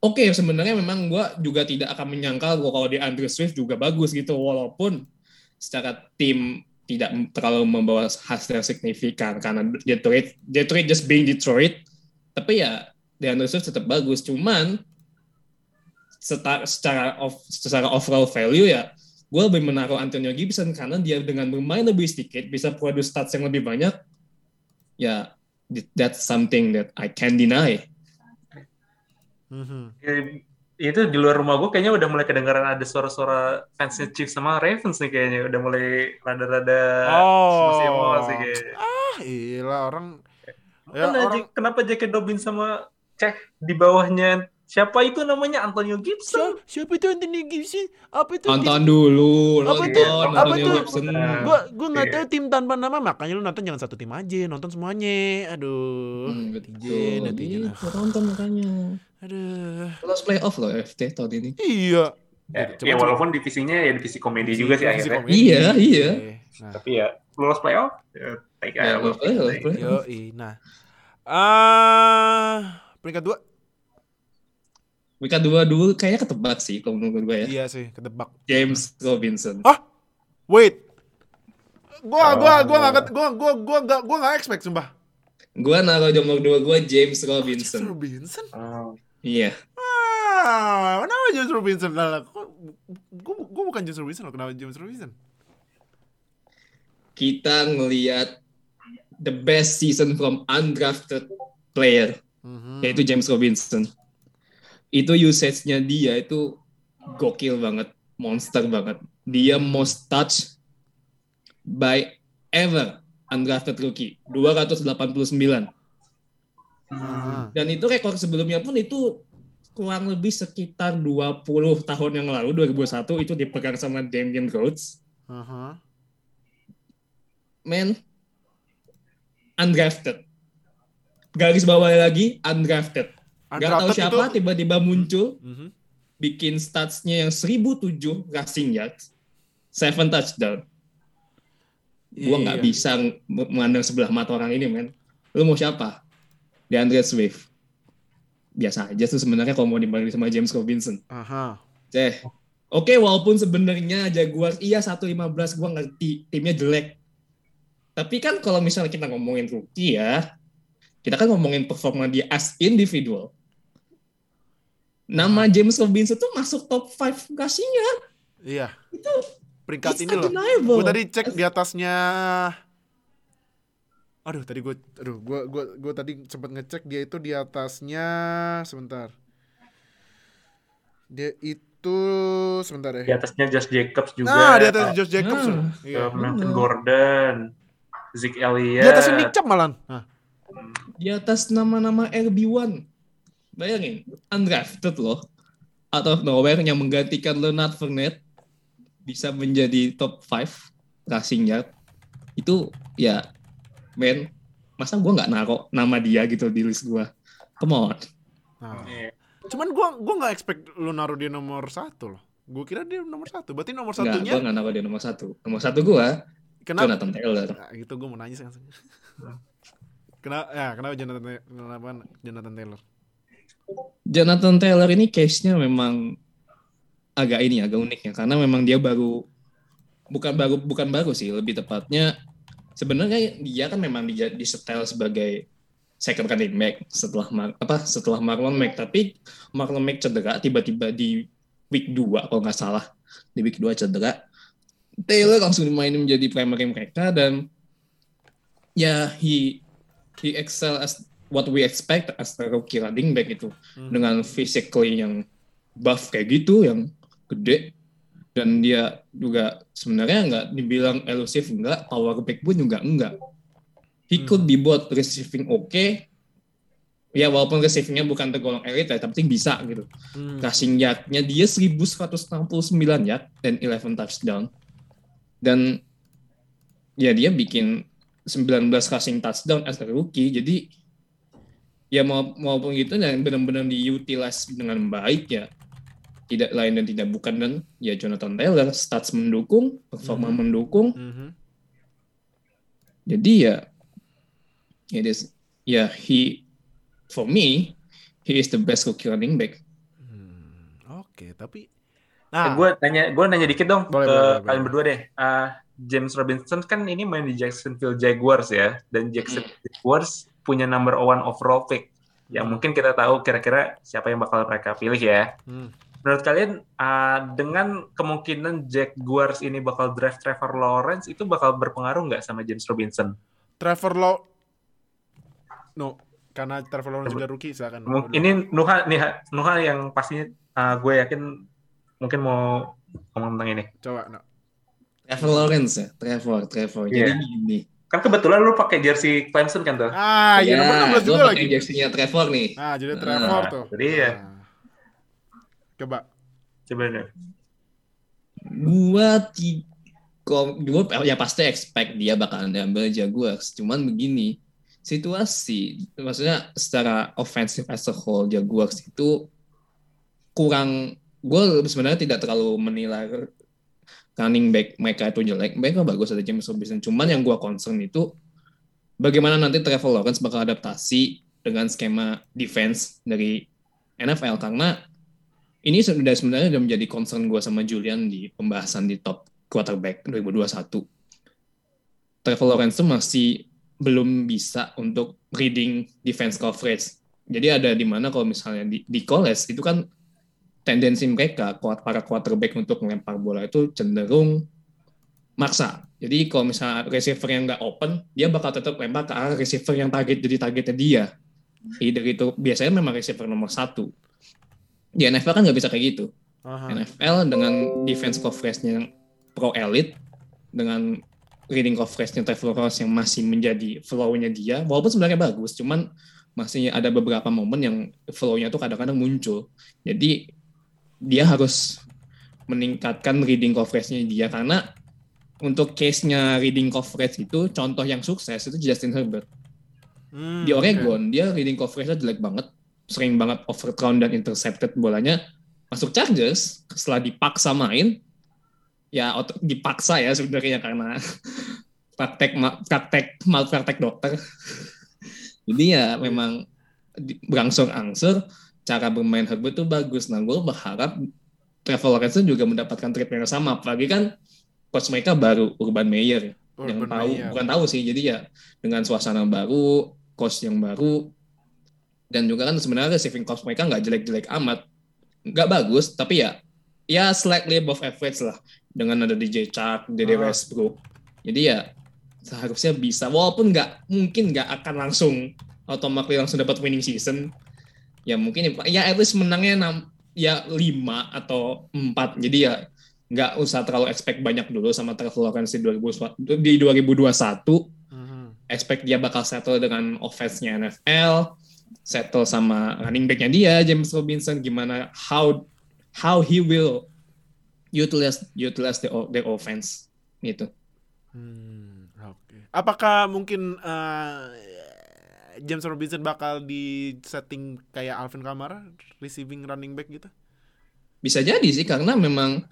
Oke, sebenarnya memang gue juga tidak akan menyangkal gua kalau di Andrew Swift juga bagus gitu, walaupun secara tim tidak terlalu membawa hasil signifikan karena Detroit, Detroit just being Detroit, tapi ya di Andrew Swift tetap bagus, cuman secara secara, off, secara overall value ya gue lebih menaruh Antonio Gibson karena dia dengan bermain lebih sedikit bisa produce stats yang lebih banyak ya that's something that I can deny Mhm. Eh, itu di luar rumah gue kayaknya udah mulai kedengaran ada suara-suara fansnya Chiefs sama Ravens nih kayaknya udah mulai rada-rada Oh. emosi emosi kayaknya. Ah, iya orang ya, Kenapa orang kenapa J.K. Dobbins sama cek di bawahnya siapa itu namanya Antonio Gibson? siapa itu Antonio Gibson? Apa itu? Nonton dulu, Apa nonton itu? Apa Antonio itu? Gibson. Gua gua nggak Iya. tahu tim tanpa nama makanya lu nonton jangan satu tim aja, nonton semuanya. Aduh. Hmm, netizen, betul. netizen. Iya, nonton makanya. Aduh. Lolos playoff loh FT tahun ini. Iya. Ya, ya walaupun divisinya ya divisi komedi juga sih Divisi akhirnya. komedi. Iya, iya. Nah, Tapi ya lolos playoff. Ya, take Ya, lolos playoff. Yoi. Nah. Ah, peringkat dua? Mereka dua dulu kayaknya ketebak sih kalau menurut gue ya. Iya sih, ketebak. James Robinson. Wait. Gua gua gua Oh. enggak gua gua gua enggak gua enggak expect sumpah. Gue naruh nomor dua gue James James Robinson. Robinson? Oh. Iya. Ah, kenapa James Robinson? Lah, kok- gua, gua bukan James Robinson loh, kenapa James Robinson? Kita ngelihat the best season from undrafted player Mhm. yaitu James Robinson. Itu usage-nya dia itu gokil banget, monster banget. Dia most touch by ever undrafted rookie, 289. Ah. Dan itu rekor sebelumnya pun itu kurang lebih sekitar 20 tahun yang lalu, 2001 itu dipegang sama Damian Rhodes. Aha. Man, undrafted. Garis bawahnya lagi, undrafted. Gak tahu Undrafted siapa itu- tiba-tiba muncul Mhm. bikin statsnya yang 1007 rushing yards, 7 touchdown. Gua nggak Iya. bisa ng- memandang sebelah mata orang ini, men. Lu mau siapa? DeAndre Swift. Biasa aja tuh sebenarnya kalau mau dibanding sama James Robinson. Aha. Ceh. Oke, walaupun sebenarnya Jaguars iya 1-15 gua ngerti timnya jelek. Tapi kan kalau misalnya kita ngomongin rookie ya, kita kan ngomongin performa dia as individual. Nama James Robinson tuh masuk top 5 kasihnya. Iya. Itu Peringkat ini loh. Gue tadi cek di atasnya. Aduh, tadi gue, aduh, gue, gue, gue tadi sempat ngecek dia itu di atasnya. Sebentar. Dia itu sebentar Di ya. atasnya Josh Jacobs juga. Nah, di atas Josh Jacobs. Ah. Ke Iya. Melvin. Gordon, Zeke Elliott. Di atasnya Nick Chubb malan. Nah, di atas nama-nama RB1. Bayangin, undrafted loh. Out of nowhere yang menggantikan Leonard Fournette bisa menjadi top 5 rushing yard. Itu ya, men, masa gue nggak naruh nama dia gitu di list gue? Come on. nah. Iya. Cuman gue, gue nggak expect lu naruh dia nomor satu loh. Gue kira dia nomor satu. Berarti nomor Enggak, satunya. gue nggak naruh dia nomor satu. Nomor satu gue, Kenapa? Jonathan Taylor. Nah, gitu gue mau nanya sih. kenapa? Ya, kenapa Jonathan? Kenapa Jonathan Taylor? Jonathan Taylor ini case-nya memang agak ini agak unik ya karena memang dia baru bukan baru bukan baru sih lebih tepatnya sebenarnya dia kan memang di, di setel sebagai second running back setelah Mar- apa setelah Marlon Mack tapi Marlon Mack cedera tiba-tiba di week 2 kalau nggak salah di week 2 cedera Taylor langsung dimainin menjadi primary mereka dan ya he he excel as what we expect as a rookie running back itu Hmm. dengan physically yang buff kayak gitu yang gede dan dia juga sebenarnya nggak dibilang elusif enggak power back pun juga enggak he Hmm. could be both receiving oke ya walaupun receivingnya bukan tergolong elite ya tapi bisa gitu Hmm. rushing yardnya dia 1169 yard dan 11 touchdown dan ya dia bikin 19 rushing touchdown as a rookie jadi ya mau maupun gitu dan benar-benar diutilize dengan baik ya tidak lain dan tidak bukan dan ya Jonathan Taylor stats mendukung performa Mhm. mendukung Mhm. jadi ya it is ya he for me he is the best rookie running back Hmm, Oke, tapi Eh, nah, gue nanya, gue nanya dikit dong Boleh, ke boleh, kalian boleh. berdua deh. Ah, James Robinson kan ini main di Jacksonville Jaguars ya, dan Jacksonville Hmm. Jaguars punya number one overall pick. Yang mungkin kita tahu kira-kira siapa yang bakal mereka pilih ya. hmm, Menurut kalian ah, dengan kemungkinan Jaguars ini bakal draft Trevor Lawrence itu bakal berpengaruh nggak sama James Robinson? Trevor Law No, karena Trevor Lawrence juga rookie silakan. Udah. Ini Nuha, nih, Nuha yang pastinya ah, gue yakin mungkin mau ngomong tentang ini. coba no. Trevor Lawrence ya Trevor Trevor Iya. jadi gini Kan kebetulan lu pakai jersey Clemson kan tuh? Ah, iya nomor 16 gua juga pakai lagi. jersey-nya Trevor nih Ah, jadi Trevor Nah, tuh. itu dia. Nah. Coba. Coba deh. gua gua ya pasti expect dia bakalan diambil Jaguars cuman begini situasi maksudnya secara offensive as a whole Jaguars itu kurang gue sebenarnya tidak terlalu menilai running back mereka itu jelek mereka bagus ada James Robinson cuman yang gua concern itu bagaimana nanti Trevor Lawrence bakal adaptasi dengan skema defense dari NFL karena ini sudah sebenarnya sudah menjadi concern gue sama Julian di pembahasan di top quarterback 2021. Trevor Lawrence tuh masih belum bisa untuk reading defense coverage. Jadi ada di mana kalau misalnya di, di college itu kan tendensi mereka kuat para quarterback untuk melempar bola itu cenderung maksa. Jadi kalau misalnya receiver yang nggak open, dia bakal tetap lempar ke arah receiver yang target jadi targetnya dia. Either itu biasanya memang receiver nomor satu. Di NFL kan nggak bisa kayak gitu. Aha. NFL dengan defense coverage-nya yang pro elite dengan reading coverage-nya Trevor Lawrence yang masih menjadi flow-nya dia walaupun sebenarnya bagus cuman masih ada beberapa momen yang flow-nya tuh kadang-kadang muncul jadi dia harus meningkatkan reading coverage-nya dia. Karena untuk case-nya reading coverage itu contoh yang sukses itu Justin Herbert. Hmm, di. Oregon dia reading coverage-nya jelek banget. Sering banget overthrown dan intercepted bolanya. Masuk Chargers setelah dipaksa main ya dipaksa ya sebenarnya karena praktek praktek malpraktek dokter. Jadi ya memang berangsur-angsur cara bermain Herbert itu bagus. Nah gue berharap Trevor Lawrence juga mendapatkan treatment yang sama. Apalagi kan coach mereka baru Urban Meyer. Yang Urban tahu Meyer. bukan tahu sih. Jadi ya dengan suasana baru coach yang baru dan juga kan sebenarnya receiving coach mereka nggak jelek-jelek amat. Nggak bagus tapi ya ya slightly above average lah. Dengan ada DJ Chark, Dede Ah. Westbrook. Jadi ya seharusnya bisa. Walaupun nggak mungkin nggak akan langsung otomatis langsung dapat winning season ya mungkin ya at least menangnya enam ya lima atau empat jadi ya nggak usah terlalu expect banyak dulu sama Trevor Lawrence di 2000 di 2021 Mhm. expect dia bakal settle dengan offense-nya NFL, settle sama running back-nya dia James Robinson gimana how how he will utilize utilize the, their offense gitu. Hmm, oke. Apakah mungkin eh, James Robinson bakal di setting kayak Alvin Kamara receiving running back gitu? Bisa jadi sih karena memang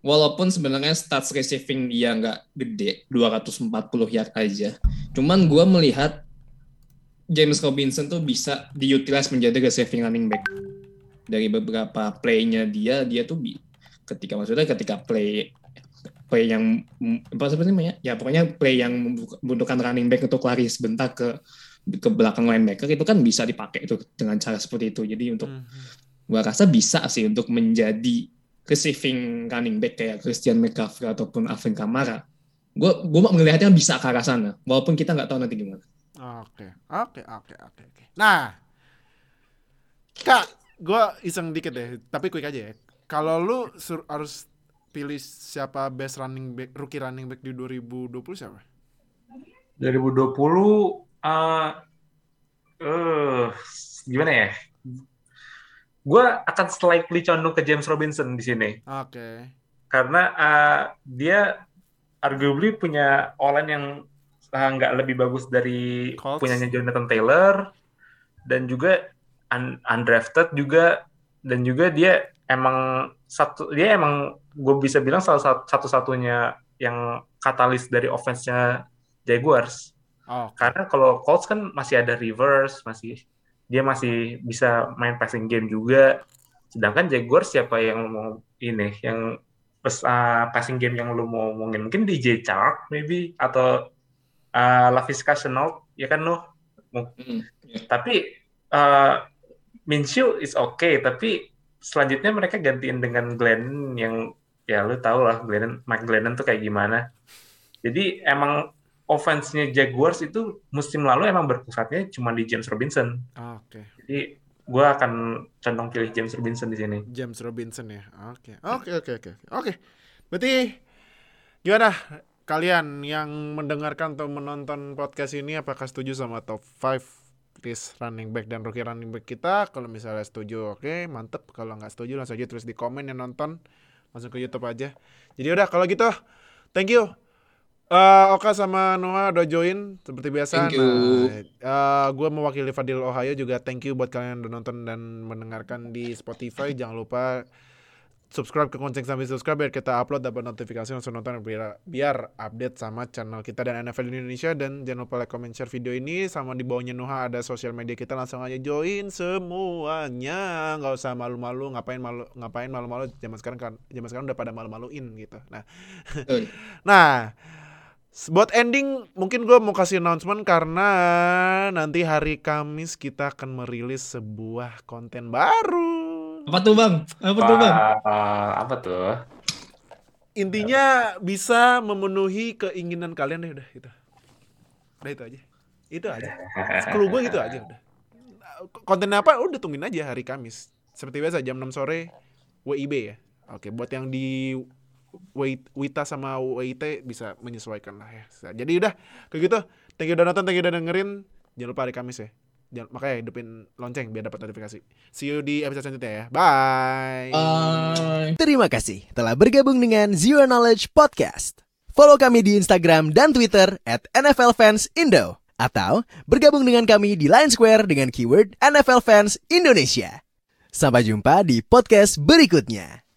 walaupun sebenarnya stats receiving dia nggak gede 240 yard aja. Cuman gua melihat James Robinson tuh bisa diutilize menjadi receiving running back. Dari beberapa play-nya dia, dia tuh bi- ketika maksudnya ketika play play yang apa seperti namanya? Ya pokoknya play yang membutuhkan running back untuk lari sebentar ke ke belakang linebacker itu kan bisa dipakai itu dengan cara seperti itu. Jadi untuk Mhm. gua rasa bisa sih untuk menjadi receiving running back kayak Christian McCaffrey ataupun Alvin Kamara. Gue gue melihatnya bisa ke arah sana, walaupun kita nggak tahu nanti gimana. Oke, oke, oke, oke, oke. Nah, kak, gue iseng dikit deh, tapi quick aja ya. Kalau lu sur- harus pilih siapa best running back, rookie running back di 2020 siapa? 2020 eh eh gimana ya? Gue akan slightly condong ke James Robinson di sini Oke. karena eh, dia arguably punya online yang nggak lebih bagus dari Colts. punyanya Jonathan Taylor dan juga un- undrafted juga dan juga dia emang satu dia emang gue bisa bilang salah satu satu-satunya yang katalis dari offense-nya Jaguars. Oh, Karena kalau Colts kan masih ada Rivers, masih dia masih bisa main passing game juga. Sedangkan Jaguars siapa yang mau ini, yang pes- uh, passing game yang lu mau ngomongin? Mungkin DJ Chark maybe atau uh, Laviska Shenault, ya kan lu? Hmm, ya. Tapi uh, Minshew is okay, tapi selanjutnya mereka gantiin dengan Glennon yang ya lu tau lah Glennon, Mike Glennon tuh kayak gimana. Jadi emang offense-nya Jaguars itu musim lalu emang berpusatnya cuma di James Robinson. oke. Jadi gue akan condong pilih James Robinson di sini. James Robinson ya. Oke. Oke, oke, oke. Oke. Berarti gimana kalian yang mendengarkan atau menonton podcast ini apakah setuju sama top 5 list running back dan rookie running back kita? Kalau misalnya setuju, oke, mantep. Kalau nggak setuju langsung aja tulis di komen yang nonton. Langsung ke YouTube aja. Jadi udah kalau gitu, thank you. Eh, Oka sama Noah udah join seperti biasa. Thank you. Nah, gue mewakili Fadil Ohio juga thank you buat kalian yang udah nonton dan mendengarkan di Spotify. Jangan lupa subscribe ke Kuncing sambil subscribe biar kita upload dapat notifikasi langsung nonton biar, biar update sama channel kita dan NFL Indonesia dan jangan lupa like, comment, share video ini sama di bawahnya Nuha ada sosial media kita langsung aja join semuanya nggak usah malu-malu ngapain malu ngapain malu-malu zaman sekarang kan zaman sekarang udah pada malu-maluin gitu nah. Nah, buat ending mungkin gue mau kasih announcement karena nanti hari Kamis kita akan merilis sebuah konten baru. Apa tuh bang? Apa tuh bang? Wah, apa tuh? Intinya bisa memenuhi keinginan kalian deh udah itu. Udah itu aja. Itu aja. Clue gue gitu aja udah. Konten apa? Udah tungguin aja hari Kamis. Seperti biasa jam 6 sore WIB ya. Oke, buat yang di Wita sama WIT bisa menyesuaikan lah ya. Jadi udah kayak gitu. Thank you udah nonton, thank you udah dengerin. Jangan lupa hari Kamis ya. Jangan, makanya hidupin lonceng biar dapat notifikasi. See you di episode selanjutnya ya. Bye. Bye. Terima kasih telah bergabung dengan Zero Knowledge Podcast. Follow kami di Instagram dan Twitter at NFL Fans Indo. Atau bergabung dengan kami di Line Square dengan keyword NFL Fans Indonesia. Sampai jumpa di podcast berikutnya.